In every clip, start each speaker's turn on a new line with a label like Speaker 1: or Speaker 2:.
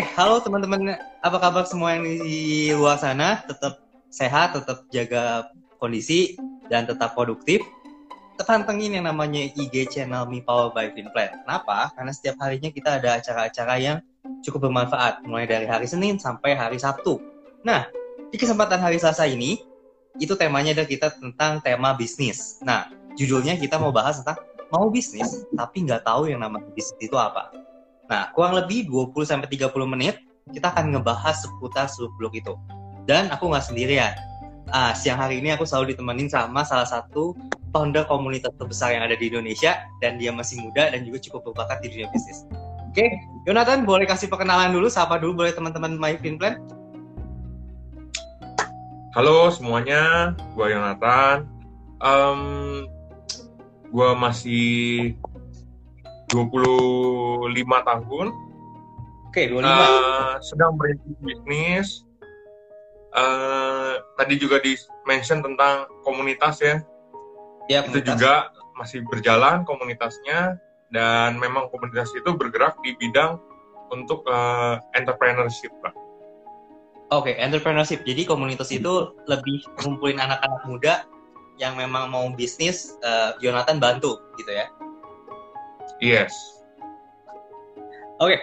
Speaker 1: Halo teman-teman. Apa kabar semua yang di luar sana? Tetap sehat, tetap jaga kondisi, dan tetap produktif. Pantengin yang namanya IG channel Mi Power by Finplan. Kenapa? Karena setiap harinya kita ada acara-acara yang cukup bermanfaat, mulai dari hari Senin sampai hari Sabtu. Nah, di kesempatan hari Selasa ini, itu temanya adalah kita tentang tema bisnis. Nah, judulnya kita mau bahas tentang mau bisnis, tapi nggak tahu yang namanya bisnis itu apa. Nah, kurang lebih 20-30 menit, kita akan ngebahas seputar seluk-beluk itu. Dan aku nggak sendirian. Ah, siang hari ini aku selalu ditemenin sama salah satu founder komunitas terbesar yang ada di Indonesia, dan dia masih muda dan juga cukup berbakat di dunia bisnis. Oke, Jonathan boleh kasih perkenalan dulu, sapa dulu boleh teman-teman My Plan?
Speaker 2: Halo semuanya, gue Yonatan. Um, gue masih 25 tahun.
Speaker 1: Oke, 25.
Speaker 2: Uh, sedang berintis bisnis. Uh, tadi juga di mention tentang komunitas ya.
Speaker 1: Ya,
Speaker 2: itu juga masih berjalan komunitasnya dan memang komunitas itu bergerak di bidang untuk uh, entrepreneurship, Pak.
Speaker 1: Oke, okay, entrepreneurship. Jadi komunitas itu lebih ngumpulin anak-anak muda yang memang mau bisnis, uh, Jonathan bantu gitu ya.
Speaker 2: Yes.
Speaker 1: Oke, okay.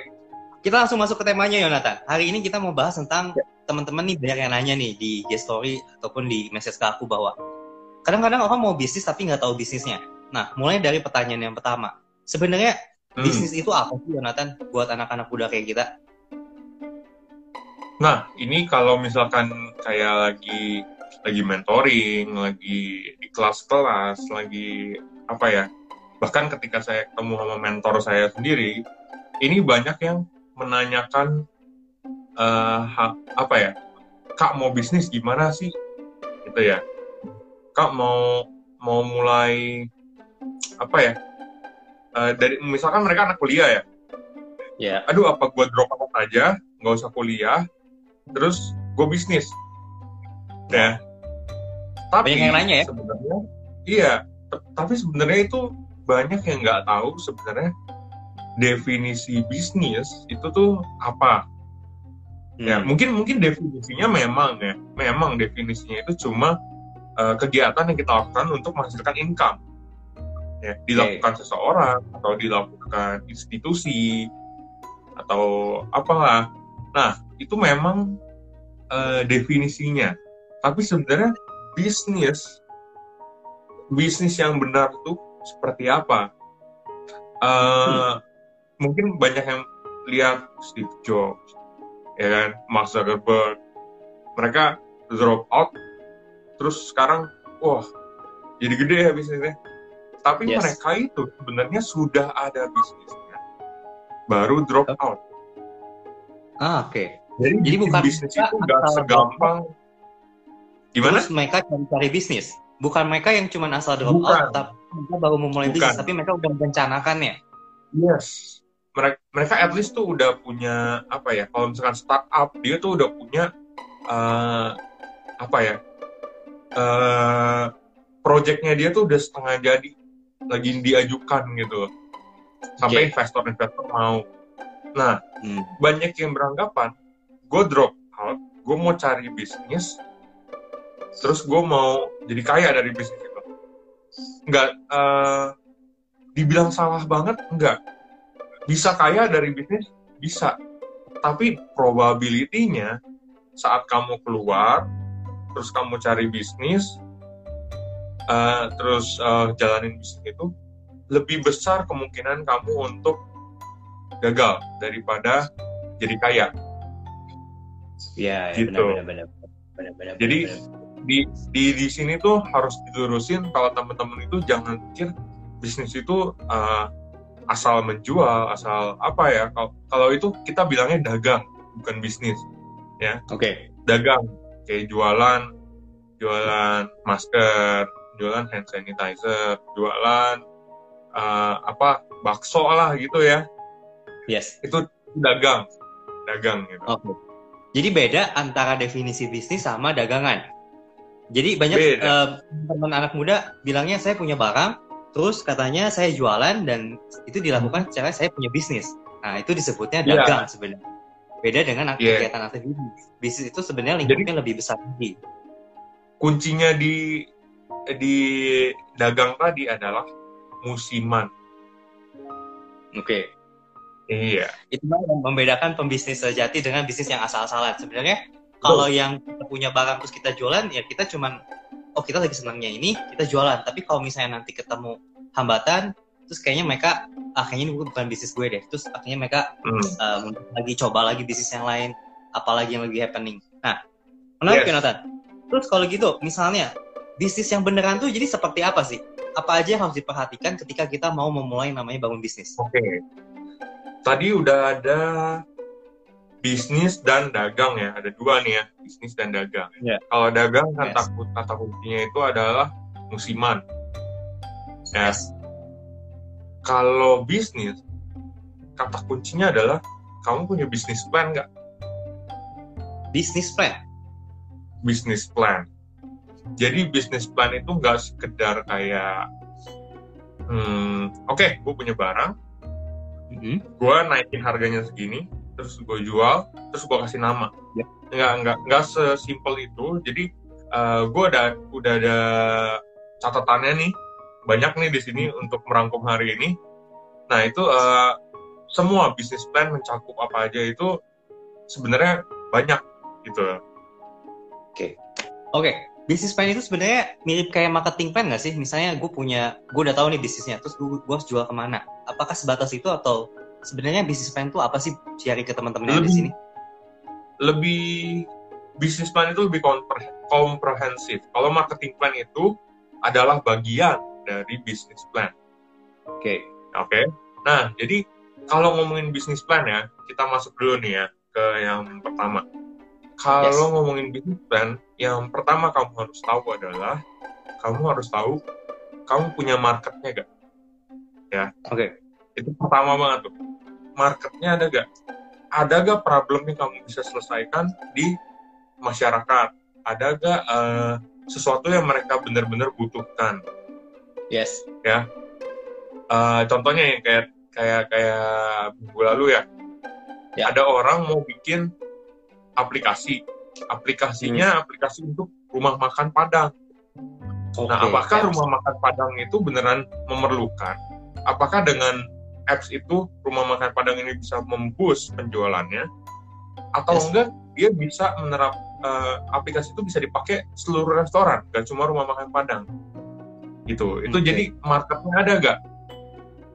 Speaker 1: kita langsung masuk ke temanya Yonatan. Hari ini kita mau bahas tentang ya. teman-teman nih banyak yang nanya nih di G story ataupun di message ke aku bahwa kadang-kadang orang mau bisnis tapi nggak tahu bisnisnya. Nah, mulai dari pertanyaan yang pertama. Sebenarnya hmm. bisnis itu apa sih Yonatan buat anak-anak muda kayak kita?
Speaker 2: Nah, ini kalau misalkan saya lagi lagi mentoring, lagi di kelas-kelas, lagi apa ya, bahkan ketika saya ketemu sama mentor saya sendiri ini banyak yang menanyakan uh, apa ya kak mau bisnis gimana sih? Gitu ya. Kak mau mau mulai apa ya uh, dari misalkan mereka anak kuliah ya.
Speaker 1: Ya. Yeah.
Speaker 2: aduh apa gue drop out aja nggak usah kuliah terus gue bisnis. Ya.
Speaker 1: Tapi Banyak yang nanya ya.
Speaker 2: sebenarnya iya tapi sebenarnya itu banyak yang nggak tahu sebenarnya definisi bisnis itu tuh apa. Ya, hmm. Ya mungkin mungkin definisinya memang ya, memang definisinya itu cuma uh, kegiatan yang kita lakukan untuk menghasilkan income. Ya, dilakukan okay. seseorang atau dilakukan institusi atau apalah. Nah, itu memang uh, definisinya. Tapi sebenarnya bisnis bisnis yang benar tuh seperti apa. Uh, hmm. Mungkin banyak yang lihat Steve Jobs, ya kan, Mark Zuckerberg, mereka drop out, terus sekarang, wah, jadi gede ya bisnisnya. Tapi yes. mereka itu sebenarnya sudah ada bisnisnya, baru drop out.
Speaker 1: Ah, oke. Okay.
Speaker 2: Jadi, jadi bukan bisnis itu nggak segampang.
Speaker 1: Gimana? Terus mereka cari-cari bisnis bukan mereka yang cuma asal drop bukan. out tapi mereka baru memulai bukan. bisnis tapi mereka udah merencanakan ya
Speaker 2: yes mereka mereka at least tuh udah punya apa ya kalau misalkan startup dia tuh udah punya uh, apa ya uh, projectnya dia tuh udah setengah jadi lagi diajukan gitu sampai okay. investor-investor mau nah hmm. banyak yang beranggapan gue drop out gue mau cari bisnis terus gue mau jadi kaya dari bisnis nggak uh, dibilang salah banget nggak bisa kaya dari bisnis bisa tapi probability-nya saat kamu keluar terus kamu cari bisnis uh, terus uh, jalanin bisnis itu lebih besar kemungkinan kamu untuk gagal daripada jadi kaya.
Speaker 1: Iya, ya, gitu. benar, benar, benar, benar,
Speaker 2: Jadi di di di sini tuh harus dilurusin kalau teman-teman itu jangan pikir bisnis itu uh, asal menjual asal apa ya kalau kalau itu kita bilangnya dagang bukan bisnis ya.
Speaker 1: Oke. Okay.
Speaker 2: dagang kayak jualan jualan masker jualan hand sanitizer jualan uh, apa bakso lah gitu ya.
Speaker 1: Yes.
Speaker 2: Itu dagang dagang gitu.
Speaker 1: Oke. Okay. jadi beda antara definisi bisnis sama dagangan jadi banyak uh, teman anak muda bilangnya saya punya barang, terus katanya saya jualan dan itu dilakukan secara saya punya bisnis. Nah itu disebutnya iya. dagang yeah. sebenarnya. Beda dengan kegiatan yeah. aktivitas. Bisnis itu sebenarnya lingkupnya Jadi, lebih besar lagi.
Speaker 2: Kuncinya di di dagang tadi adalah musiman.
Speaker 1: Oke. Okay.
Speaker 2: Iya.
Speaker 1: Itu yang membedakan pembisnis sejati dengan bisnis yang asal-asalan. Sebenarnya kalau yang kita punya barang terus kita jualan, ya kita cuman, oh kita lagi senangnya ini, kita jualan. Tapi kalau misalnya nanti ketemu hambatan, terus kayaknya mereka, ah kayaknya ini bukan bisnis gue deh. Terus akhirnya mereka hmm. um, lagi coba lagi bisnis yang lain, apalagi yang lagi happening. Nah, menarik yes. Nathan. Terus kalau gitu, misalnya bisnis yang beneran tuh jadi seperti apa sih? Apa aja yang harus diperhatikan ketika kita mau memulai namanya bangun bisnis?
Speaker 2: Oke, okay tadi udah ada bisnis dan dagang ya, ada dua nih ya, bisnis dan dagang. Yeah. Kalau dagang kan yes. takut kata kuncinya itu adalah musiman. Ya. Yes. Kalau bisnis, kata kuncinya adalah kamu punya bisnis plan nggak?
Speaker 1: Bisnis plan.
Speaker 2: Bisnis plan. Jadi bisnis plan itu nggak sekedar kayak, hmm, oke, okay, gue punya barang, mm-hmm. gue naikin harganya segini terus gue jual terus gue kasih nama yeah. nggak nggak nggak sesimpel itu jadi uh, eh, gue ada udah ada catatannya nih banyak nih di sini untuk merangkum hari ini nah itu uh, semua bisnis plan mencakup apa aja itu sebenarnya banyak gitu
Speaker 1: oke okay. oke okay bisnis plan itu sebenarnya mirip kayak marketing plan nggak sih? Misalnya gue punya, gue udah tahu nih bisnisnya, terus gue, gue harus jual ke mana? Apakah sebatas itu atau sebenarnya bisnis plan itu apa sih? Cari ke teman-teman di sini.
Speaker 2: Lebih bisnis plan itu lebih komprehensif. Kalau marketing plan itu adalah bagian dari bisnis plan.
Speaker 1: Oke. Okay.
Speaker 2: Oke. Okay? Nah, jadi kalau ngomongin bisnis plan ya, kita masuk dulu nih ya ke yang pertama kalau yes. ngomongin bisnis plan, yang pertama kamu harus tahu adalah kamu harus tahu kamu punya marketnya gak? Ya.
Speaker 1: Oke.
Speaker 2: Okay. Itu pertama banget tuh. Marketnya ada gak? Ada gak problem yang kamu bisa selesaikan di masyarakat? Ada gak uh, sesuatu yang mereka benar-benar butuhkan?
Speaker 1: Yes.
Speaker 2: Ya. Uh, contohnya yang kayak kayak kayak minggu lalu ya. ya. Ada orang mau bikin aplikasi. Aplikasinya hmm. aplikasi untuk rumah makan Padang. Okay, nah, apakah rumah makan Padang itu beneran memerlukan? Apakah dengan apps itu rumah makan Padang ini bisa memboost penjualannya? Atau yes. enggak dia bisa menerap uh, aplikasi itu bisa dipakai seluruh restoran, gak cuma rumah makan Padang. Gitu. Itu okay. jadi marketnya ada gak?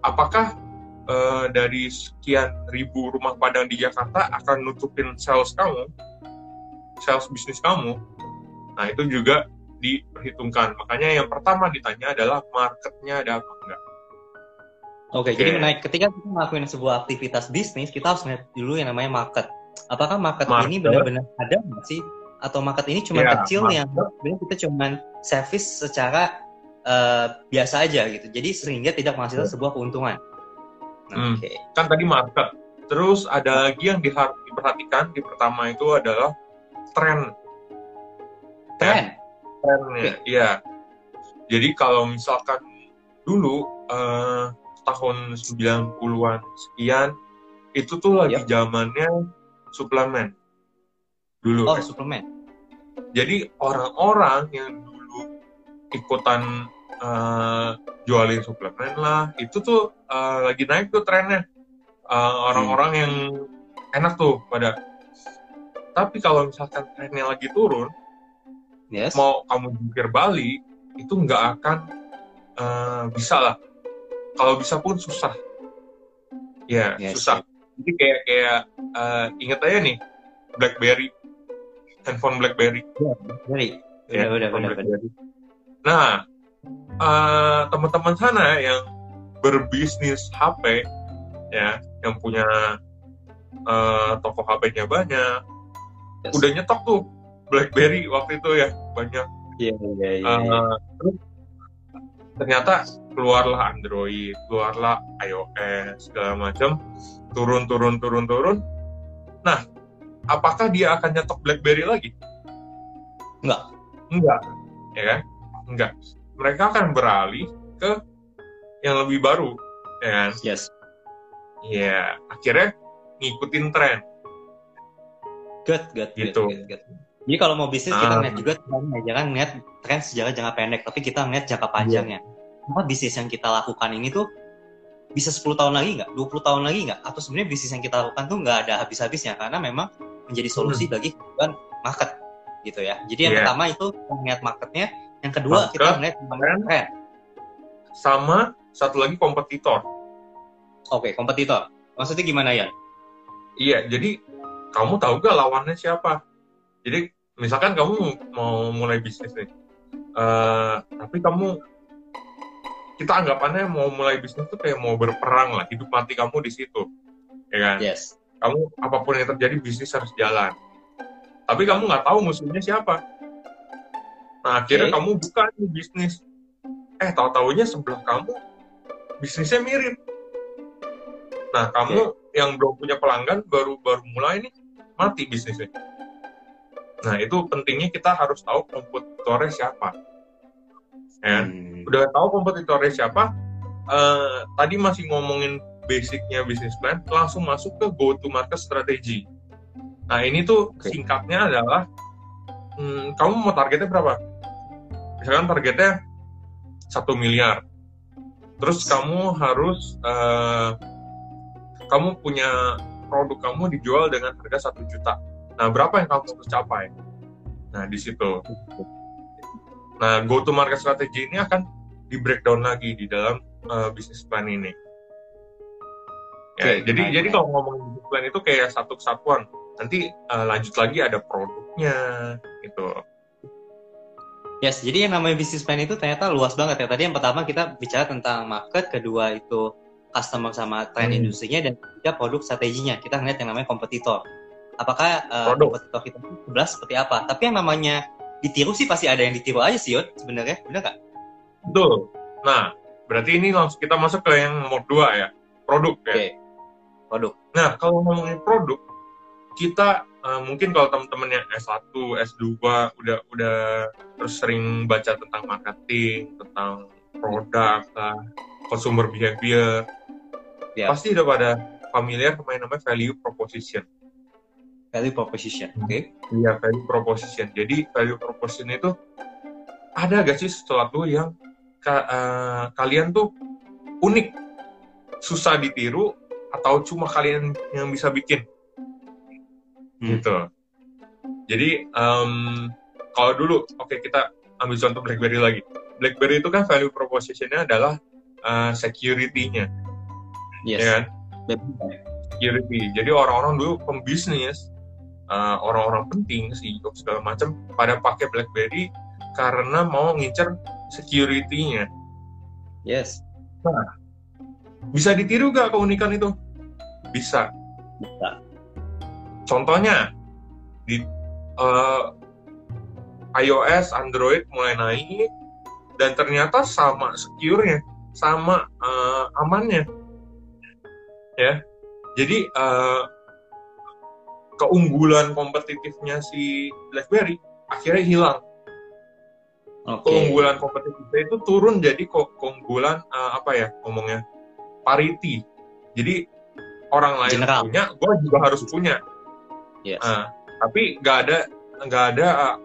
Speaker 2: Apakah uh, dari sekian ribu rumah padang di Jakarta akan nutupin sales kamu, sales bisnis kamu. Nah itu juga diperhitungkan. Makanya yang pertama ditanya adalah marketnya ada apa enggak.
Speaker 1: Oke, okay, jadi menaik ketika kita melakukan sebuah aktivitas bisnis, kita harus melihat dulu yang namanya market. Apakah market, market. ini benar-benar ada nggak sih? Atau market ini cuma yeah, kecil market. yang sebenarnya kita cuma service secara uh, biasa aja gitu. Jadi sehingga tidak menghasilkan sebuah keuntungan.
Speaker 2: Hmm. Okay. Kan tadi market. Terus ada lagi yang diperhatikan di pertama itu adalah tren.
Speaker 1: Tren.
Speaker 2: Trennya, iya. Jadi kalau misalkan dulu uh, tahun 90-an sekian itu tuh lagi yep. zamannya suplemen. Dulu.
Speaker 1: Oh, suplemen.
Speaker 2: Jadi orang-orang yang dulu ikutan uh, jualin suplemen lah itu tuh uh, lagi naik tuh trennya uh, orang-orang hmm. yang enak tuh pada tapi kalau misalkan trennya lagi turun yes. mau kamu jungkir balik itu nggak akan uh, bisa lah kalau bisa pun susah. Ya yes. susah. Jadi kayak kayak uh, inget aja nih BlackBerry. Handphone BlackBerry.
Speaker 1: Ya, BlackBerry. Ya, udah, udah, udah,
Speaker 2: nah uh, teman-teman sana yang berbisnis HP ya yang punya uh, toko HP-nya banyak yes. udah nyetok tuh BlackBerry waktu itu ya banyak.
Speaker 1: Yeah, yeah, yeah, uh,
Speaker 2: terus ternyata keluarlah Android keluarlah iOS segala macam turun turun turun turun nah apakah dia akan nyetok BlackBerry lagi
Speaker 1: enggak
Speaker 2: enggak ya kan enggak mereka akan beralih ke yang lebih baru, ya kan?
Speaker 1: Yes.
Speaker 2: Ya, akhirnya ngikutin tren.
Speaker 1: Good, good,
Speaker 2: Gitu.
Speaker 1: good, good, good. Jadi kalau mau bisnis kita
Speaker 2: Ah.
Speaker 1: ngeliat juga jangan jangan ngeliat tren sejarah jangka pendek, tapi kita ngeliat jangka panjangnya. Apa bisnis yang kita lakukan ini tuh bisa 10 tahun lagi nggak, 20 tahun lagi nggak, atau sebenarnya bisnis yang kita lakukan tuh nggak ada habis-habisnya karena memang menjadi solusi bagi kebutuhan market gitu ya. Jadi yang
Speaker 2: Iya.
Speaker 1: pertama itu melihat marketnya, yang kedua
Speaker 2: Market,
Speaker 1: kita melihat tren.
Speaker 2: tren. Sama satu lagi kompetitor.
Speaker 1: Oke, kompetitor. Maksudnya gimana ya?
Speaker 2: Iya, jadi kamu tahu gak lawannya siapa? Jadi misalkan kamu mau mulai bisnis nih, eh, tapi kamu kita anggapannya mau mulai bisnis tuh kayak mau berperang lah, hidup mati kamu di situ, ya kan?
Speaker 1: Yes.
Speaker 2: Kamu apa pun yang terjadi bisnis harus jalan. Tapi kamu nggak tahu musuhnya siapa. Nah akhirnya
Speaker 1: Oke.
Speaker 2: kamu buka nih bisnis, eh tahu taunya sebelah kamu bisnisnya mirip. Nah kamu yang belum punya pelanggan baru baru mulai nih mati bisnisnya. Nah itu pentingnya kita harus tahu kompetitornya siapa. Ya kan?
Speaker 1: Hmm.
Speaker 2: udah tahu kompetitornya siapa, eh, tadi masih ngomongin basicnya bisnis plan, langsung masuk ke go to market strategy. Nah ini tuh
Speaker 1: Oke.
Speaker 2: singkatnya adalah, hmm, kamu mau targetnya berapa? Misalkan targetnya satu miliar, terus kamu harus, eh, kamu punya produk kamu dijual dengan harga satu juta. Nah berapa yang kamu harus capai? Nah di situ. Nah, go to market strategy ini akan di breakdown lagi di dalam uh, bisnis plan ini. Ya,
Speaker 1: Oke,
Speaker 2: jadi
Speaker 1: menarik,
Speaker 2: jadi kalau ngomongin bisnis plan itu kayak satu kesatuan. Nanti uh, lanjut lagi ada produknya gitu.
Speaker 1: Yes, jadi yang namanya bisnis plan itu ternyata luas banget ya. Tadi yang pertama kita bicara tentang market, kedua itu customer sama tren
Speaker 2: Hmm.
Speaker 1: industrinya, dan ketiga produk strateginya. Kita ngeliat yang namanya kompetitor. Apakah uh,
Speaker 2: Produk.
Speaker 1: kompetitor kita itu sebelah seperti apa? Tapi yang namanya ditiru sih pasti ada yang ditiru aja sih, Yud, sebenarnya. Bener nggak?
Speaker 2: Betul. Nah, berarti ini langsung kita masuk ke yang nomor dua ya, produk ya.
Speaker 1: Oke. Produk.
Speaker 2: Nah, kalau ngomongin produk, kita uh, mungkin kalau teman-teman yang S1, S2 udah udah terus sering baca tentang marketing, tentang produk, lah, consumer behavior,
Speaker 1: Ya.
Speaker 2: pasti udah pada familiar sama yang namanya value proposition.
Speaker 1: Value proposition. Oke.
Speaker 2: Iya, value proposition. Jadi value proposition itu ada gak sih sesuatu yang ka- eh, kalian tuh unik, susah ditiru, atau cuma kalian yang bisa bikin?
Speaker 1: Hmm.
Speaker 2: gitu. Jadi em, kalau dulu, oke kita ambil contoh BlackBerry lagi. BlackBerry itu kan value proposition-nya adalah eh, security-nya,
Speaker 1: Yes.
Speaker 2: ya kan?
Speaker 1: Betul.
Speaker 2: Security. Jadi orang-orang dulu pembisnis, eh, orang-orang penting, CEO segala macam, pada pakai BlackBerry karena mau ngincer security-nya.
Speaker 1: Yes.
Speaker 2: Bisa ditiru gak keunikan itu? Bisa.
Speaker 1: Bisa.
Speaker 2: Contohnya di eh, iOS, Android mulai naik dan ternyata sama secure-nya, sama eh, amannya. Ya. Jadi eh, keunggulan kompetitifnya si BlackBerry akhirnya hilang.
Speaker 1: Oke.
Speaker 2: Keunggulan kompetitifnya itu turun jadi kok keunggulan eh, apa ya ngomongnya? parity. Jadi orang lain
Speaker 1: General.
Speaker 2: punya, gue juga harus punya.
Speaker 1: Yes.
Speaker 2: Nah, tapi nggak ada nggak ada uh,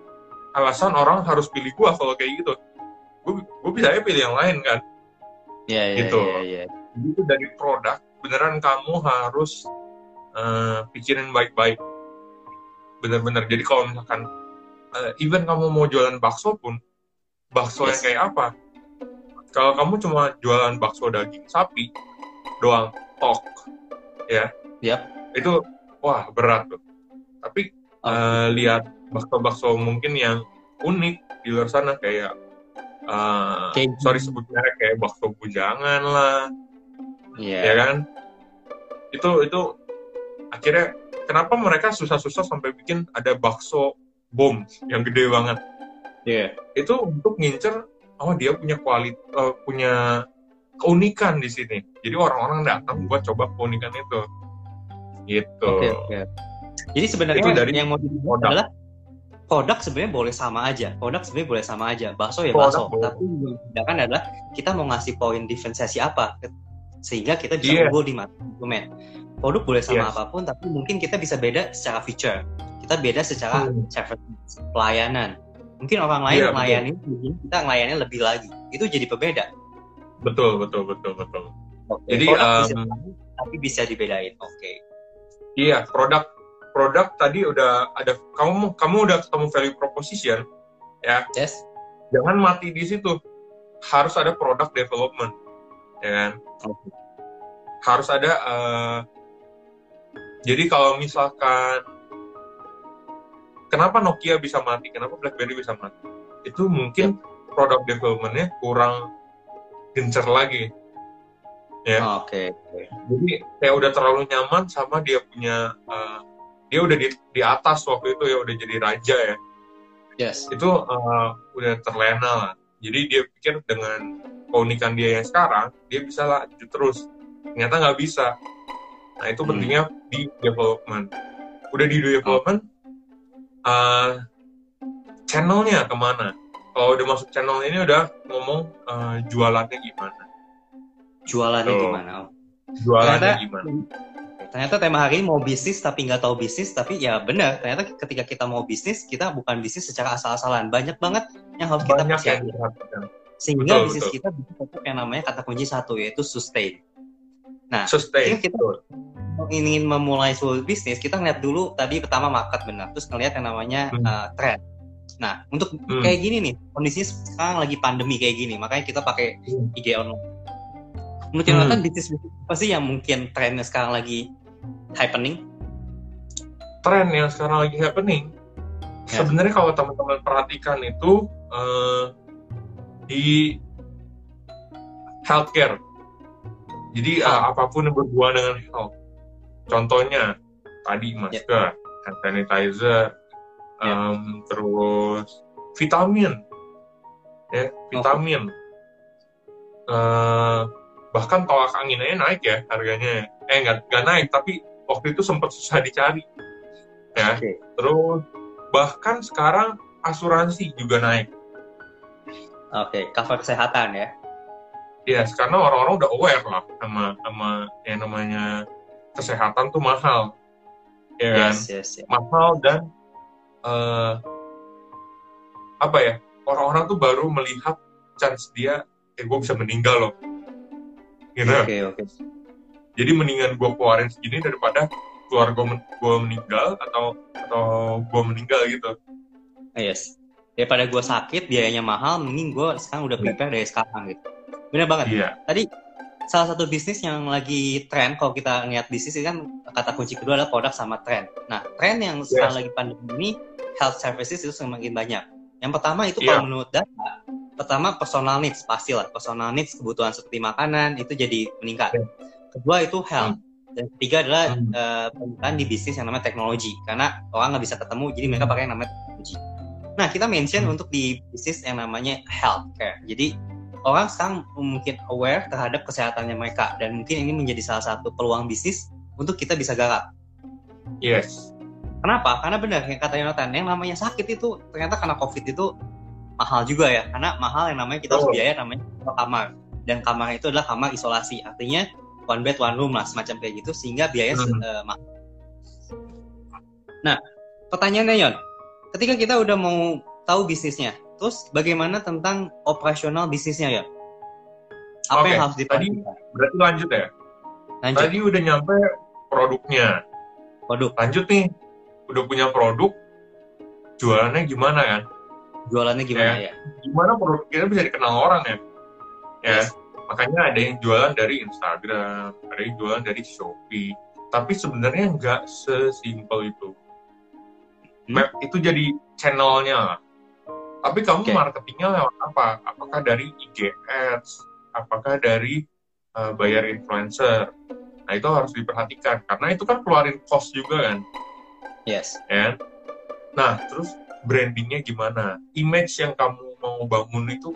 Speaker 2: alasan orang harus pilih gua kalau kayak gitu. Gue gue bisa aja pilih yang lain kan.
Speaker 1: Iya, iya,
Speaker 2: gitu.
Speaker 1: iya, iya.
Speaker 2: Jadi itu dari produk beneran kamu harus uh, pikirin baik-baik. Bener-bener. Jadi kalau misalkan uh, even kamu mau jualan bakso pun bakso yang
Speaker 1: Yes.
Speaker 2: kayak apa? Kalau kamu cuma jualan bakso daging sapi doang, tok, ya,
Speaker 1: Yap.
Speaker 2: itu wah berat tuh. Tapi
Speaker 1: Oke.
Speaker 2: eh, lihat bakso-bakso mungkin yang unik di luar sana kayak eh,
Speaker 1: Kayak-
Speaker 2: sorry sebut merek kayak bakso bujangan lah
Speaker 1: Iya.
Speaker 2: ya kan itu itu akhirnya kenapa mereka susah-susah sampai bikin ada bakso bom yang gede banget
Speaker 1: Iya.
Speaker 2: itu untuk ngincer oh dia punya kualitas punya keunikan di sini jadi orang-orang datang buat coba keunikan itu gitu
Speaker 1: Oke, oke. Jadi sebenarnya
Speaker 2: Itu dari
Speaker 1: yang mau
Speaker 2: produk.
Speaker 1: adalah produk sebenarnya boleh sama aja. Produk sebenarnya boleh sama aja. Bakso ya bakso. Tapi yang membedakan adalah kita mau ngasih poin diferensiasi apa sehingga kita bisa
Speaker 2: Iya.
Speaker 1: unggul di mata konsumen. Produk boleh sama
Speaker 2: Yes.
Speaker 1: apa pun, tapi mungkin kita bisa beda secara feature. kita beda secara
Speaker 2: Hmm.
Speaker 1: service pelayanan. Mungkin orang lain
Speaker 2: Iya,
Speaker 1: melayani, kita ngelayannya lebih lagi. Itu jadi berbeda.
Speaker 2: betul betul betul betul
Speaker 1: Oke,
Speaker 2: Jadi,
Speaker 1: bisa
Speaker 2: um,
Speaker 1: sama, tapi bisa dibedain. Oke.
Speaker 2: iya produk produk tadi udah ada kamu kamu udah ketemu value proposition
Speaker 1: Yes.
Speaker 2: jangan mati di situ harus ada product development ya kan harus ada eh, jadi kalau misalkan kenapa Nokia bisa mati kenapa BlackBerry bisa mati itu mungkin product developmentnya kurang gencer lagi ya
Speaker 1: Oke. oke.
Speaker 2: jadi kayak udah terlalu nyaman sama dia punya eh, dia udah di, di atas waktu itu ya udah jadi raja ya
Speaker 1: Yes.
Speaker 2: itu eh, udah terlena lah. Jadi dia pikir dengan keunikan dia yang sekarang, dia bisa lanjut terus. Ternyata nggak bisa. Nah itu
Speaker 1: Hmm.
Speaker 2: pentingnya di development. Udah di development, eh, channelnya ke mana? Kalau udah masuk channel ini udah ngomong eh, jualannya gimana?
Speaker 1: Jualannya
Speaker 2: Tuh.
Speaker 1: gimana?
Speaker 2: Jualannya
Speaker 1: Ternyata-
Speaker 2: gimana?
Speaker 1: Ternyata tema hari ini mau bisnis tapi nggak tahu bisnis tapi ya benar. Ternyata ketika kita mau bisnis kita bukan bisnis secara asal-asalan. Banyak banget yang harus kita persiapkan. Sehingga
Speaker 2: Betul,
Speaker 1: bisnis
Speaker 2: betul.
Speaker 1: kita bisa tetap yang namanya kata kunci satu yaitu sustain. Nah,
Speaker 2: Sustain.
Speaker 1: Kita-
Speaker 2: Betul.
Speaker 1: ingin memulai sebuah bisnis kita ngeliat dulu tadi pertama market benar, terus ngeliat yang namanya
Speaker 2: Hmm.
Speaker 1: uh, trend. Nah, untuk
Speaker 2: Hmm.
Speaker 1: kayak gini nih, kondisinya sekarang lagi pandemi kayak gini, makanya kita pakai
Speaker 2: Hmm.
Speaker 1: IG online. Menurut
Speaker 2: Hmm.
Speaker 1: Jonathan, bisnis apa sih yang mungkin trennya sekarang lagi happening?
Speaker 2: tren yang sekarang lagi happening?
Speaker 1: Ya.
Speaker 2: sebenarnya kalau teman-teman perhatikan itu eh, di healthcare. Jadi eh, apa pun yang berhubungan dengan health. Contohnya tadi masker hand sanitizer
Speaker 1: Ya.
Speaker 2: em, terus vitamin. Ya vitamin. Eh, bahkan tolak angin aja naik ya harganya. Eh nggak nggak naik tapi waktu itu sempat susah dicari. Ya.
Speaker 1: Oke.
Speaker 2: terus bahkan sekarang asuransi juga naik.
Speaker 1: Oke, cover kesehatan ya.
Speaker 2: ya karena orang-orang udah aware lah sama sama yang namanya kesehatan tuh mahal. Ya kan?
Speaker 1: Yes, yes, yes.
Speaker 2: mahal dan eh, apa ya orang-orang tuh baru melihat chance dia eh gue bisa meninggal loh gitu
Speaker 1: Oke, oke.
Speaker 2: jadi mendingan gue keluarin segini daripada keluarga gue meninggal atau atau gue meninggal gitu
Speaker 1: Ah, Yes. Daripada gue sakit, biayanya mahal, mending gue sekarang udah prepare dari sekarang gitu. Bener banget.
Speaker 2: iya
Speaker 1: Tadi salah satu bisnis yang lagi tren kalau kita lihat bisnis ini kan kata kunci kedua adalah produk sama tren. Nah, tren yang sekarang lagi pandemi ini health services itu semakin banyak. Yang pertama itu
Speaker 2: Iya.
Speaker 1: kalau menurut data, pertama personal needs pastilah personal needs kebutuhan seperti makanan itu jadi meningkat.
Speaker 2: Iya.
Speaker 1: Kedua itu health. Dan ketiga adalah
Speaker 2: Hmm.
Speaker 1: pembukaan di bisnis yang namanya teknologi karena orang nggak bisa ketemu jadi mereka pakai yang namanya teknologi. Nah kita mention
Speaker 2: Hmm.
Speaker 1: untuk di bisnis yang namanya healthcare. Jadi orang sekarang mungkin aware terhadap kesehatannya mereka dan mungkin ini menjadi salah satu peluang bisnis untuk kita bisa garap.
Speaker 2: yes
Speaker 1: Kenapa? Karena benar yang kata Yonatan, yang namanya sakit itu ternyata karena COVID itu mahal juga ya. Karena mahal yang namanya kita harus biaya namanya kamar. Dan kamar itu adalah kamar isolasi. Artinya one bed one room lah semacam kayak gitu sehingga biaya
Speaker 2: Hmm.
Speaker 1: eh, mahal. Nah, pertanyaannya Yon, ketika kita udah mau tahu bisnisnya, terus bagaimana tentang operasional bisnisnya ya? Apa
Speaker 2: Oke,
Speaker 1: yang harus
Speaker 2: tadi- berarti lanjut ya
Speaker 1: Lanjut,
Speaker 2: tadi udah nyampe produknya
Speaker 1: produk.
Speaker 2: lanjut nih udah punya produk jualannya gimana kan
Speaker 1: Jualannya gimana ya?
Speaker 2: gimana produk kita bisa dikenal orang ya ya
Speaker 1: Yes.
Speaker 2: makanya ada yang jualan dari Instagram ada yang jualan dari Shopee tapi sebenarnya nggak sesimpel itu
Speaker 1: Hmm.
Speaker 2: Map itu jadi channelnya lah. tapi kamu
Speaker 1: Oke.
Speaker 2: marketingnya lewat apa apakah dari IG Ads apakah dari uh, bayar influencer nah itu harus diperhatikan karena itu kan keluarin cost juga kan
Speaker 1: Yes.
Speaker 2: ya. Nah, terus brandingnya gimana? Image yang kamu mau bangun itu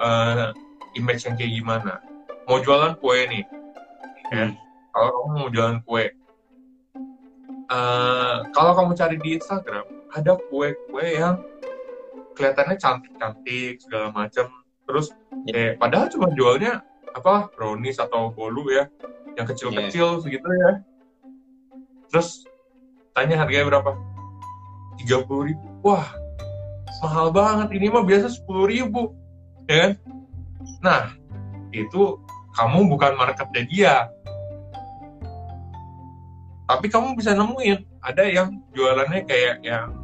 Speaker 2: eh, image yang kayak gimana? Mau jualan kue nih, ya.
Speaker 1: Hmm.
Speaker 2: Kalau kamu mau jualan kue, eh, kalau kamu cari di Instagram ada kue-kue yang kelihatannya cantik-cantik segala macam. Terus, eh, padahal cuma jualnya apa brownies atau bolu ya, yang kecil-kecil segitu ya. Terus tanya harganya berapa? Tiga puluh ribu. Wah mahal banget. Ini mah biasa sepuluh ribu ya kan? Nah itu kamu bukan marketnya dia. Tapi kamu bisa nemuin. Ada yang jualannya kayak yang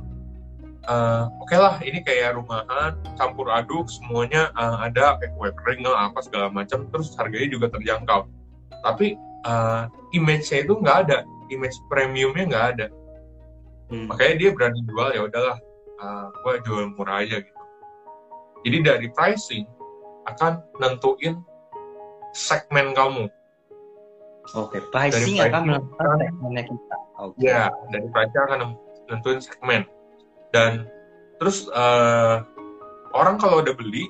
Speaker 2: uh, oke okay lah ini kayak rumahan campur aduk semuanya uh, ada kayak kue kering apa segala macam terus harganya juga terjangkau. Tapi uh, image-nya itu nggak ada. Image premiumnya nggak ada hmm. makanya dia berani jual ya udahlah uh, gue jual murah aja gitu jadi dari pricing akan nentuin segmen kamu
Speaker 1: Oke, okay, pricing, pricing akan menentukan segmennya kita.
Speaker 2: Okay. Ya, dari pricing akan menentukan segmen. Dan terus uh, orang kalau udah beli,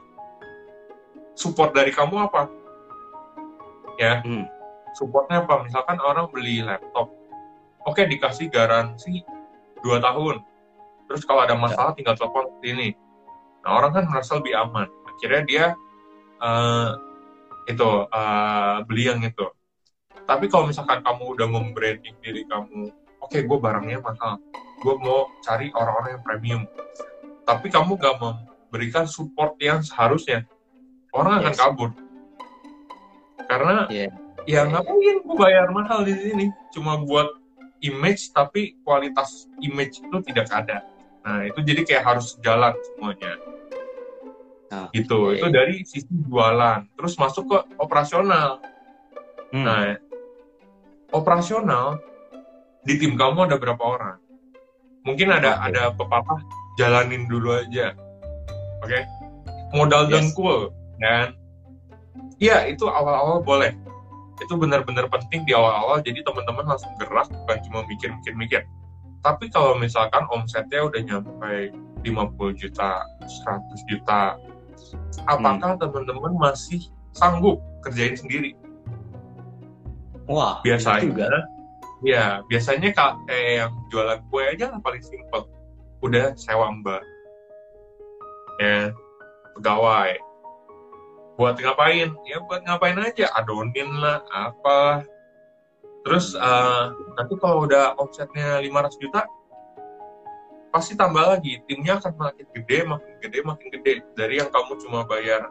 Speaker 2: support dari kamu apa? Ya, hmm. supportnya apa? Misalkan orang beli laptop, oke okay, dikasih garansi 2 tahun. Terus kalau ada masalah ya. tinggal telepon ini. Nah orang kan merasa lebih aman. Akhirnya dia uh, itu uh, beli yang itu tapi kalau misalkan kamu udah membranding diri kamu oke okay, gue barangnya mahal gue mau cari orang-orang yang premium tapi kamu gak memberikan support yang seharusnya orang yes. akan kabur karena yeah. ya ngapain gue bayar mahal di sini cuma buat image tapi kualitas image itu tidak ada nah itu jadi kayak harus jalan semuanya oh, gitu okay. itu dari sisi jualan terus masuk ke operasional hmm. nah operasional di tim kamu ada berapa orang? Mungkin ada okay. ada pepatah jalanin dulu aja. Oke. Okay? Modal yes. dengkul dan Iya, itu awal-awal boleh. Itu benar-benar penting di awal-awal jadi teman-teman langsung gerak bukan cuma mikir-mikir-mikir. Tapi kalau misalkan omsetnya udah nyampe 50 juta, 100 juta, apakah hmm. teman-teman masih sanggup kerjain sendiri?
Speaker 1: Wah,
Speaker 2: biasanya juga. Ya, biasanya kayak yang jualan kue aja lah paling simpel. Udah sewa mbak. Ya, pegawai. Buat ngapain? Ya buat ngapain aja, adonin lah, apa. Terus uh, nanti kalau udah omsetnya 500 juta, pasti tambah lagi. Timnya akan makin gede, makin gede, makin gede. Dari yang kamu cuma bayar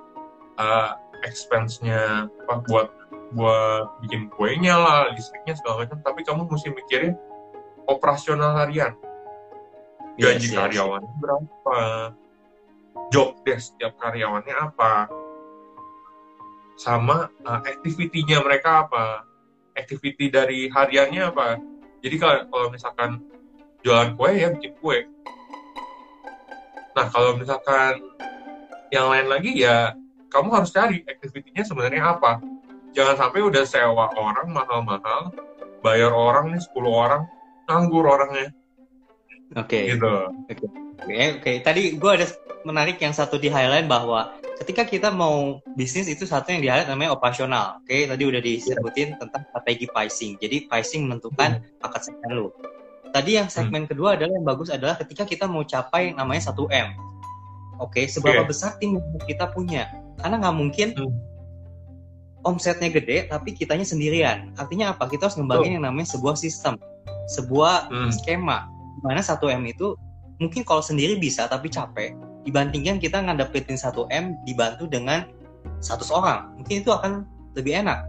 Speaker 2: uh, expense-nya buat buat bikin kuenya lah, listriknya segala macam, tapi kamu mesti mikirin operasional harian. Gaji yes, karyawan yes. berapa? Job desk setiap karyawannya apa? Sama uh, activity-nya mereka apa? Activity dari hariannya apa? Jadi kalau, kalau misalkan jualan kue ya bikin kue. Nah kalau misalkan yang lain lagi ya kamu harus cari activity-nya sebenarnya apa jangan sampai udah sewa orang mahal-mahal bayar orang nih 10 orang nganggur orangnya
Speaker 1: oke okay. gitu oke okay. oke okay. tadi gue ada menarik yang satu di highlight bahwa ketika kita mau bisnis itu satu yang di highlight namanya operasional oke okay? tadi udah disebutin yeah. tentang strategi pricing jadi pricing menentukan hmm. paket segmen lu tadi yang segmen hmm. kedua adalah yang bagus adalah ketika kita mau capai namanya 1 m oke okay? seberapa okay. besar tim yang kita punya karena nggak mungkin hmm omsetnya gede tapi kitanya sendirian. Artinya apa? Kita harus ngembangin oh. yang namanya sebuah sistem, sebuah hmm. skema. Di mana satu M itu mungkin kalau sendiri bisa tapi capek dibandingkan kita ngadepin satu M dibantu dengan satu orang. Mungkin itu akan lebih enak.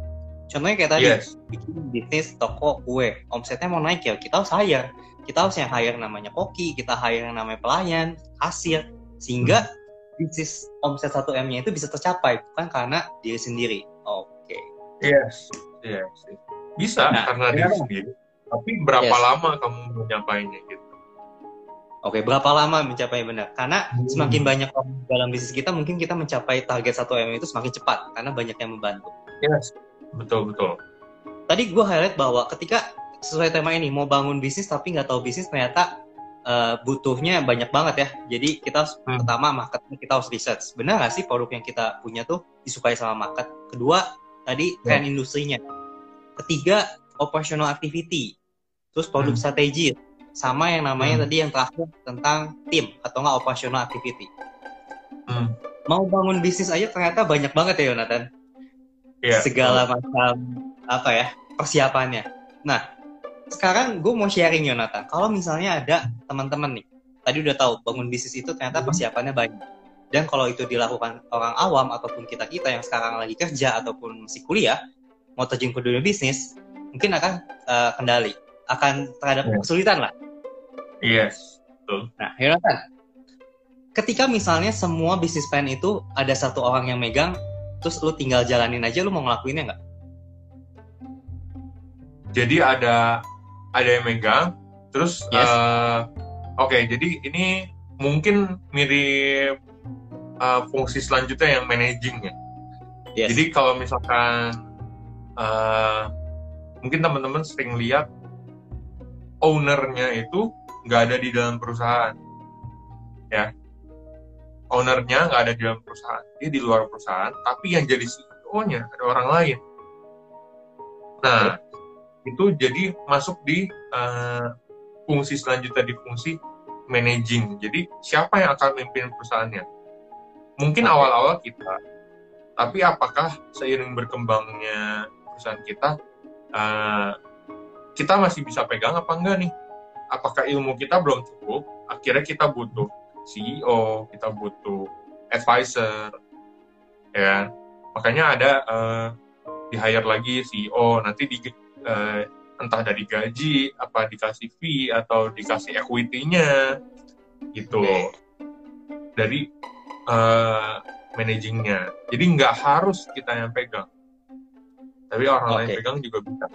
Speaker 1: Contohnya kayak tadi yes. bikin bisnis toko kue, omsetnya mau naik ya kita harus hire. Kita harus yang hire namanya koki, kita hire yang namanya pelayan, kasir, sehingga hmm. bisnis omset satu M-nya itu bisa tercapai bukan karena diri sendiri. Oke. Okay.
Speaker 2: Yes, yes. Bisa nah, karena dia sendiri. Tapi berapa yes. lama kamu menyapainya gitu?
Speaker 1: Oke, okay, berapa lama mencapai benar? Karena hmm. semakin banyak orang dalam bisnis kita, mungkin kita mencapai target 1 M itu semakin cepat karena banyak yang membantu.
Speaker 2: Yes, betul betul.
Speaker 1: Tadi gue highlight bahwa ketika sesuai tema ini mau bangun bisnis tapi nggak tahu bisnis ternyata uh, butuhnya banyak banget ya. Jadi kita harus, hmm. pertama marketnya kita harus research. Benar nggak sih produk yang kita punya tuh disukai sama market? Kedua tadi hmm. tren industrinya. Ketiga operational activity. Terus produk hmm. strategi sama yang namanya hmm. tadi yang terakhir tentang tim atau nggak operational activity. Hmm. Mau bangun bisnis aja ternyata banyak banget ya Yonatan. Yeah. Segala macam apa ya persiapannya. Nah sekarang gue mau sharing Yonatan. Kalau misalnya ada teman-teman nih tadi udah tahu bangun bisnis itu ternyata
Speaker 2: Hmm.
Speaker 1: persiapannya banyak. Dan kalau itu dilakukan orang awam ataupun kita kita yang sekarang lagi kerja ataupun masih kuliah mau terjun ke dunia bisnis, mungkin akan eh, kendali, akan terhadap
Speaker 2: Ya.
Speaker 1: kesulitan lah.
Speaker 2: Yes.
Speaker 1: Nah, Yonatan, ketika misalnya semua bisnis plan itu ada satu orang yang megang, terus lu tinggal jalanin aja, lu mau ngelakuinnya nggak?
Speaker 2: Jadi ada ada yang megang, terus
Speaker 1: Yes.
Speaker 2: eh, oke. jadi ini mungkin mirip eh, fungsi selanjutnya yang managing ya.
Speaker 1: Yes.
Speaker 2: Jadi kalau misalkan eh, mungkin teman-teman sering lihat ownernya itu nggak ada di dalam perusahaan, ya. Ownernya nggak ada di dalam perusahaan, dia di luar perusahaan, tapi yang jadi CEO-nya ada orang lain. Nah, itu jadi masuk di eh, fungsi selanjutnya di fungsi managing. Jadi siapa yang akan memimpin perusahaannya? Mungkin awal-awal kita, tapi apakah seiring berkembangnya perusahaan kita, eh, kita masih bisa pegang apa enggak nih? Apakah ilmu kita belum cukup? Akhirnya kita butuh CEO, kita butuh advisor, ya. kan? Makanya ada eh, di hire lagi CEO, nanti di eh, entah dari gaji, apa dikasih fee atau dikasih equity-nya, gitu. Dari eh, managingnya. Jadi nggak harus kita yang pegang, tapi orang lain
Speaker 1: Oke.
Speaker 2: pegang juga bisa.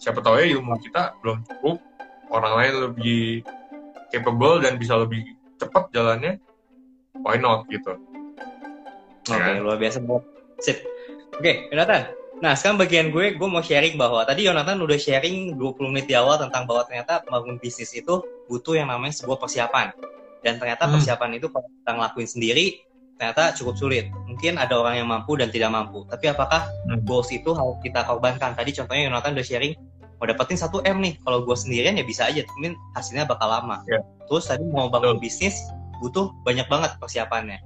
Speaker 2: Siapa tahu ya ilmu kita belum cukup, orang lain lebih capable dan bisa lebih cepat jalannya, why not gitu.
Speaker 1: Oke,
Speaker 2: Ya.
Speaker 1: luar biasa banget. Sip. Oke, Yonatan. Nah, sekarang bagian gue, gue mau sharing bahwa tadi Yonatan udah sharing 20 menit di awal tentang bahwa ternyata bangun bisnis itu butuh yang namanya sebuah persiapan. Dan ternyata
Speaker 2: Hmm.
Speaker 1: persiapan itu kalau kita ngelakuin sendiri, ternyata cukup sulit. Mungkin ada orang yang mampu dan tidak mampu. Tapi apakah
Speaker 2: Hmm.
Speaker 1: goals itu harus kita korbankan? Tadi contohnya Yonatan udah sharing, mau dapetin 1 M nih. Kalau gue sendirian ya bisa aja, mungkin hasilnya bakal lama.
Speaker 2: Ya.
Speaker 1: Terus tadi mau bangun bisnis, butuh banyak banget persiapannya.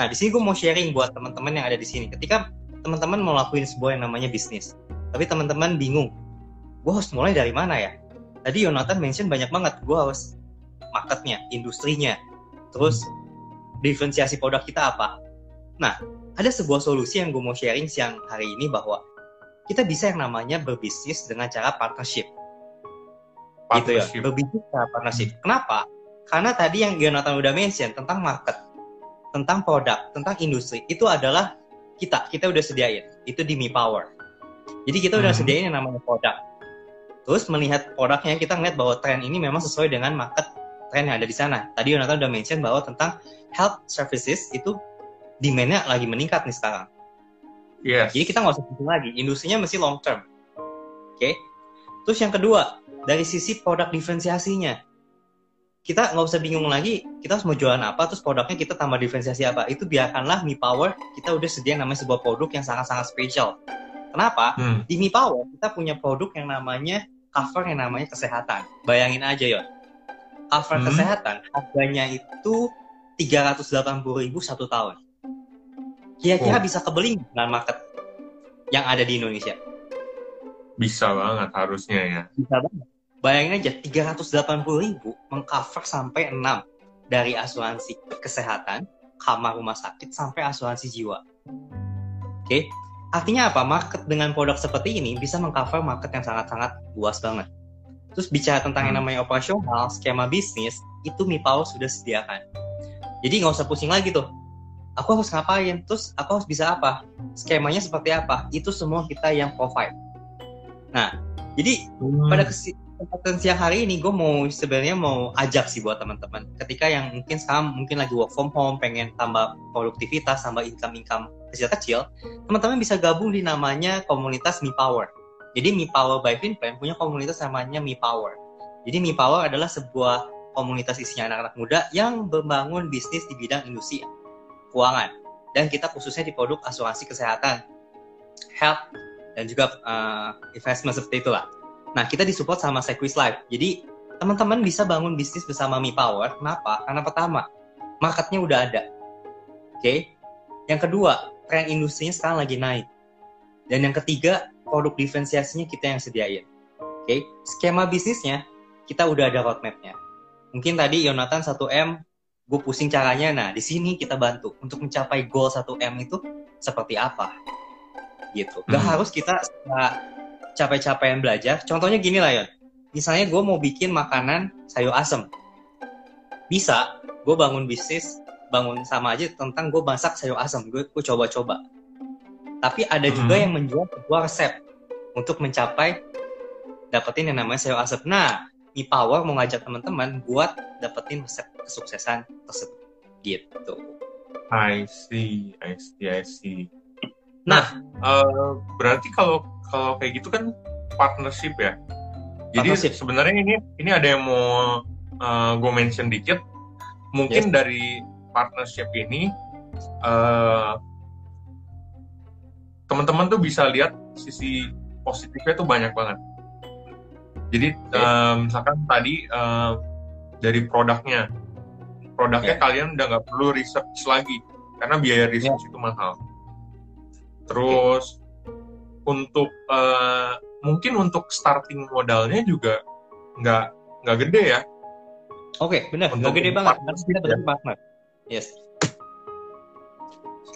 Speaker 1: Nah, di sini gue mau sharing buat teman-teman yang ada di sini. Ketika teman-teman mau lakuin sebuah yang namanya bisnis, tapi teman-teman bingung, gue harus mulai dari mana ya? Tadi Yonatan mention banyak banget, gue harus marketnya, industrinya, terus diferensiasi produk kita apa. Nah, ada sebuah solusi yang gue mau sharing siang hari ini bahwa kita bisa yang namanya berbisnis dengan cara partnership. Gitu ya.
Speaker 2: Partnership.
Speaker 1: berbisnis secara partnership. Kenapa? Karena tadi yang Jonathan udah mention tentang market tentang produk tentang industri itu adalah kita. Kita udah sediain. Itu di Mi Power. Jadi kita udah
Speaker 2: Hmm.
Speaker 1: sediain yang namanya produk. Terus melihat produknya kita ngeliat bahwa tren ini memang sesuai dengan market tren yang ada di sana. Tadi Jonathan udah mention bahwa tentang health services itu demand-nya lagi meningkat nih sekarang
Speaker 2: Yes.
Speaker 1: jadi kita nggak usah pusing lagi, industrinya mesti long term. Oke. Terus yang kedua, dari sisi produk diferensiasinya. Kita nggak usah bingung lagi, kita harus mau jualan apa, terus produknya kita tambah diferensiasi apa. Itu biarkanlah Mi Power, kita udah sedia namanya sebuah produk yang sangat-sangat spesial. Kenapa?
Speaker 2: Hmm.
Speaker 1: Di Mi Power, kita punya produk yang namanya cover yang namanya kesehatan. Bayangin aja, Yon. Cover
Speaker 2: Hmm.
Speaker 1: kesehatan, harganya itu 380.000 ribu satu tahun. Kira-kira
Speaker 2: Oh.
Speaker 1: bisa kebeli dengan market yang ada di Indonesia.
Speaker 2: Bisa banget harusnya ya.
Speaker 1: Bisa banget. Bayangin aja 380 ribu mengcover sampai 6 dari asuransi kesehatan, kamar rumah sakit sampai asuransi jiwa. Oke, artinya apa? Market dengan produk seperti ini bisa mengcover market yang sangat-sangat luas banget. Terus bicara tentang yang
Speaker 2: Hmm.
Speaker 1: namanya operasional, skema bisnis, itu Mi Power sudah sediakan. Jadi nggak usah pusing lagi tuh. Aku harus ngapain? Terus aku harus bisa apa? Skemanya seperti apa? Itu semua kita yang provide. Nah, jadi
Speaker 2: Hmm.
Speaker 1: pada kesempatan siang hari ini gue mau sebenarnya mau ajak sih buat teman-teman ketika yang mungkin sekarang mungkin lagi work from home pengen tambah produktivitas tambah income income kecil-kecil teman-teman bisa gabung di namanya komunitas Mi Power jadi Mi Power by Finplan punya komunitas namanya Mi Power jadi Mi Power adalah sebuah komunitas isinya anak-anak muda yang membangun bisnis di bidang industri keuangan dan kita khususnya di produk asuransi kesehatan health dan juga uh, investment seperti itulah Nah, kita disupport sama Sequis Life. Jadi, teman-teman bisa bangun bisnis bersama Mi Power. Kenapa? Karena pertama, marketnya udah ada. Oke. Yang kedua, tren industrinya sekarang lagi naik. Dan yang ketiga, produk diferensiasinya kita yang sediain. Oke. Skema bisnisnya, kita udah ada roadmap-nya. mungkin tadi Yonatan 1 m gue pusing caranya. Nah di sini kita bantu untuk mencapai goal 1 m itu seperti apa? Gitu. Gak hmm. harus kita capek-capekan belajar. Contohnya gini lah ya misalnya gue mau bikin makanan sayur asem. Bisa gue bangun bisnis bangun sama aja tentang gue masak sayur asam gue gue coba-coba. Tapi ada hmm. juga yang menjual sebuah resep untuk mencapai dapetin yang namanya sayur asam nah Mi Power mau ngajak teman-teman buat dapetin resep kesuksesan tersebut. Gitu.
Speaker 2: I see I see I see. Nah, nah uh, berarti kalau kalau kayak gitu kan partnership ya? Jadi sebenarnya ini ini ada yang mau uh, gue mention dikit. Mungkin yes. dari partnership ini uh, teman-teman tuh bisa lihat sisi positifnya tuh banyak banget. Jadi okay. uh, misalkan tadi uh, dari produknya, produknya yeah. kalian udah nggak perlu research lagi karena biaya research yeah. itu mahal. Terus okay. untuk uh, mungkin untuk starting modalnya juga nggak nggak gede ya.
Speaker 1: Oke, okay, benar. Nggak gede banget. Kita ya. partner. Yes.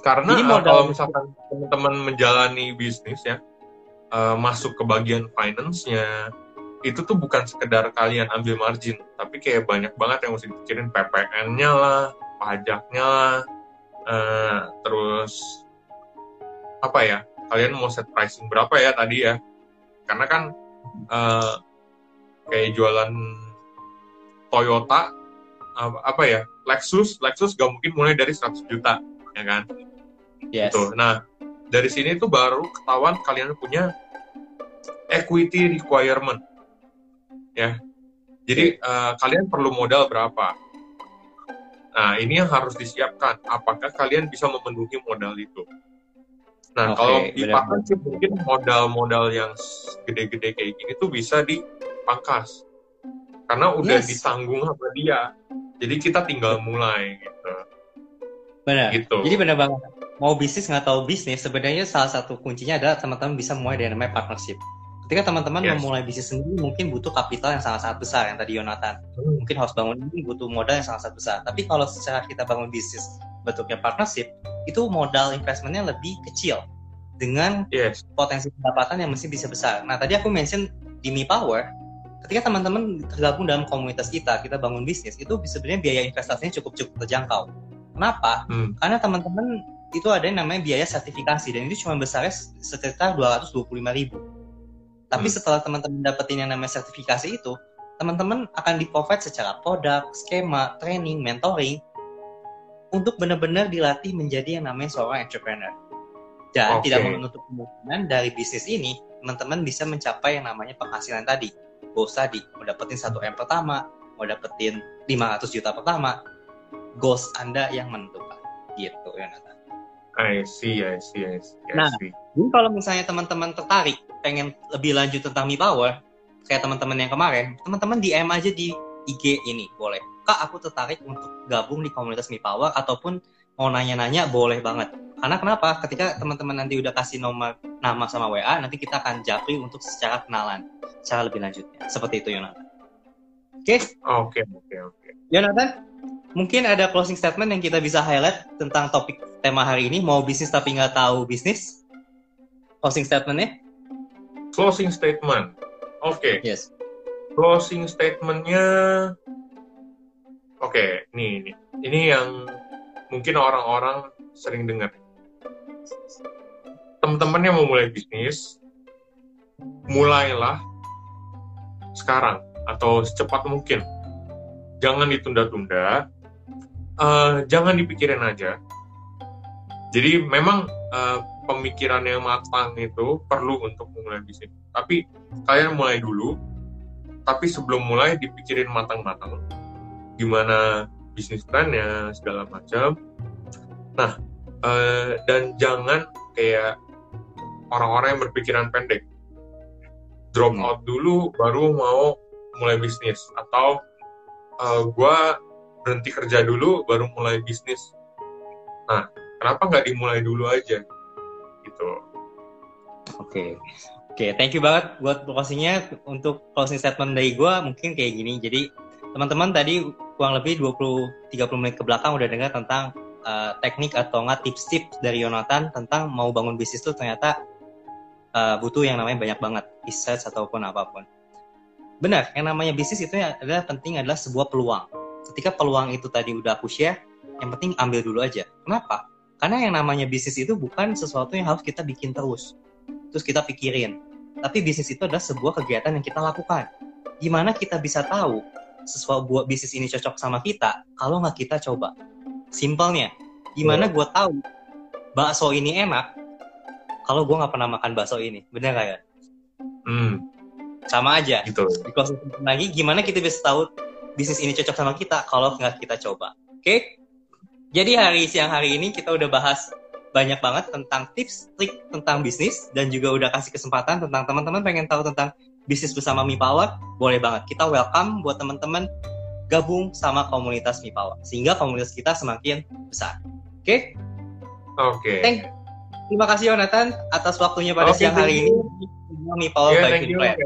Speaker 2: Karena uh, kalau misalkan teman-teman menjalani bisnis ya, uh, masuk ke bagian finance-nya, itu tuh bukan sekedar kalian ambil margin, tapi kayak banyak banget yang mesti dipikirin PPN-nya lah, pajaknya lah, uh, terus apa ya, kalian mau set pricing berapa ya tadi ya? Karena kan uh, kayak jualan Toyota apa ya Lexus Lexus gak mungkin mulai dari 100 juta ya kan yes. gitu nah dari sini tuh baru ketahuan kalian punya equity requirement ya. Jadi uh, kalian perlu modal berapa? Nah ini yang harus disiapkan. Apakah kalian bisa memenuhi modal itu? Nah okay, kalau di partnership mungkin modal-modal yang gede-gede kayak gini tuh bisa dipangkas. Karena udah yes. ditanggung sama dia. Jadi kita tinggal mulai gitu.
Speaker 1: Benar. Gitu. Jadi benar banget. Mau bisnis nggak tahu bisnis sebenarnya salah satu kuncinya adalah teman-teman bisa mulai dari namanya partnership ketika teman-teman yes. memulai bisnis sendiri mungkin butuh kapital yang sangat-sangat besar yang tadi Yonatan hmm. mungkin harus bangun ini butuh modal yang sangat-sangat besar tapi kalau secara kita bangun bisnis bentuknya partnership itu modal investmentnya lebih kecil dengan yes. potensi pendapatan yang mesti bisa besar nah tadi aku mention di Mi Power ketika teman-teman tergabung dalam komunitas kita, kita bangun bisnis, itu sebenarnya biaya investasinya cukup cukup terjangkau. Kenapa? Hmm. Karena teman-teman itu ada yang namanya biaya sertifikasi dan itu cuma besarnya sekitar 225 ribu. Tapi hmm. setelah teman-teman dapetin yang namanya sertifikasi itu, teman-teman akan di provide secara produk, skema, training, mentoring untuk benar-benar dilatih menjadi yang namanya seorang entrepreneur. Dan okay. tidak menutup kemungkinan dari bisnis ini, teman-teman bisa mencapai yang namanya penghasilan tadi goals tadi mau dapetin satu m pertama mau dapetin 500 juta pertama goals anda yang menentukan gitu ya Nathan
Speaker 2: I see, I see, I see. I
Speaker 1: nah, ini kalau misalnya teman-teman tertarik pengen lebih lanjut tentang Mi Power, kayak teman-teman yang kemarin, teman-teman DM aja di IG ini boleh. Kak, aku tertarik untuk gabung di komunitas Mi Power ataupun mau nanya-nanya boleh banget. Karena kenapa? Ketika teman-teman nanti udah kasih nomor nama sama WA, nanti kita akan japri untuk secara kenalan secara lebih lanjutnya. Seperti itu, Yonatan.
Speaker 2: Oke? Oke, oke, oke.
Speaker 1: Yonatan, mungkin ada closing statement yang kita bisa highlight tentang topik tema hari ini. Mau bisnis tapi nggak tahu bisnis? Closing statementnya?
Speaker 2: Closing statement. Oke. Okay.
Speaker 1: Yes.
Speaker 2: Closing statementnya... Oke, okay, nih, ini. Ini yang mungkin orang-orang sering dengar. Teman-teman yang mau mulai bisnis, mulailah sekarang atau secepat mungkin. Jangan ditunda-tunda, uh, jangan dipikirin aja. Jadi memang uh, pemikiran yang matang itu perlu untuk memulai bisnis. Tapi kalian mulai dulu, tapi sebelum mulai dipikirin matang-matang gimana bisnis plannya segala macam. Nah, uh, dan jangan kayak orang-orang yang berpikiran pendek drop hmm. out dulu baru mau mulai bisnis atau eh, gue berhenti kerja dulu baru mulai bisnis nah kenapa nggak dimulai dulu aja gitu
Speaker 1: oke okay. oke okay, thank you banget buat closingnya untuk closing statement dari gue mungkin kayak gini jadi teman-teman tadi kurang lebih 20-30 menit ke belakang udah dengar tentang uh, teknik atau nggak tips-tips dari Yonatan tentang mau bangun bisnis tuh ternyata uh, butuh yang namanya banyak banget research ataupun apa pun. Benar, yang namanya bisnis itu adalah penting adalah sebuah peluang. Ketika peluang itu tadi udah aku share, yang penting ambil dulu aja. Kenapa? Karena yang namanya bisnis itu bukan sesuatu yang harus kita bikin terus. Terus kita pikirin. Tapi bisnis itu adalah sebuah kegiatan yang kita lakukan. Gimana kita bisa tahu sesuatu buat bisnis ini cocok sama kita kalau nggak kita coba? Simpelnya, gimana gue tahu bakso ini enak kalau gue nggak pernah makan bakso ini? Bener gak ya?
Speaker 2: Hmm.
Speaker 1: Sama aja.
Speaker 2: Gitu.
Speaker 1: Because lagi, gimana kita bisa tahu bisnis ini cocok sama kita kalau nggak kita coba? Oke? Okay? Jadi hari siang hari ini kita udah bahas banyak banget tentang tips, trik tentang bisnis dan juga udah kasih kesempatan tentang teman-teman pengen tahu tentang bisnis bersama Mi Power, boleh banget. Kita welcome buat teman-teman gabung sama komunitas Mi Power sehingga komunitas kita semakin besar. Oke? Okay?
Speaker 2: Oke. Okay.
Speaker 1: Terima kasih Yonatan atas waktunya pada okay, siang hari ini. Mi Power yeah, by Plan.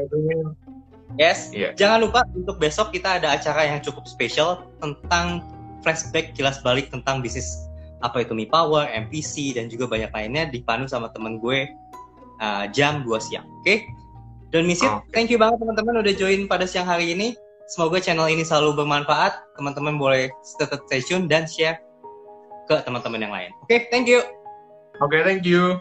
Speaker 1: Yes. Yeah. Jangan lupa untuk besok kita ada acara yang cukup spesial tentang flashback kilas balik tentang bisnis apa itu Mi Power, MPC dan juga banyak lainnya dipandu sama temen gue uh, jam 2 siang. Oke? Okay? Dan Misit, okay. thank you banget teman-teman udah join pada siang hari ini. Semoga channel ini selalu bermanfaat. Teman-teman boleh tetap stay tune dan share ke teman-teman yang lain. Oke, okay, thank you.
Speaker 2: Oke, okay, thank you.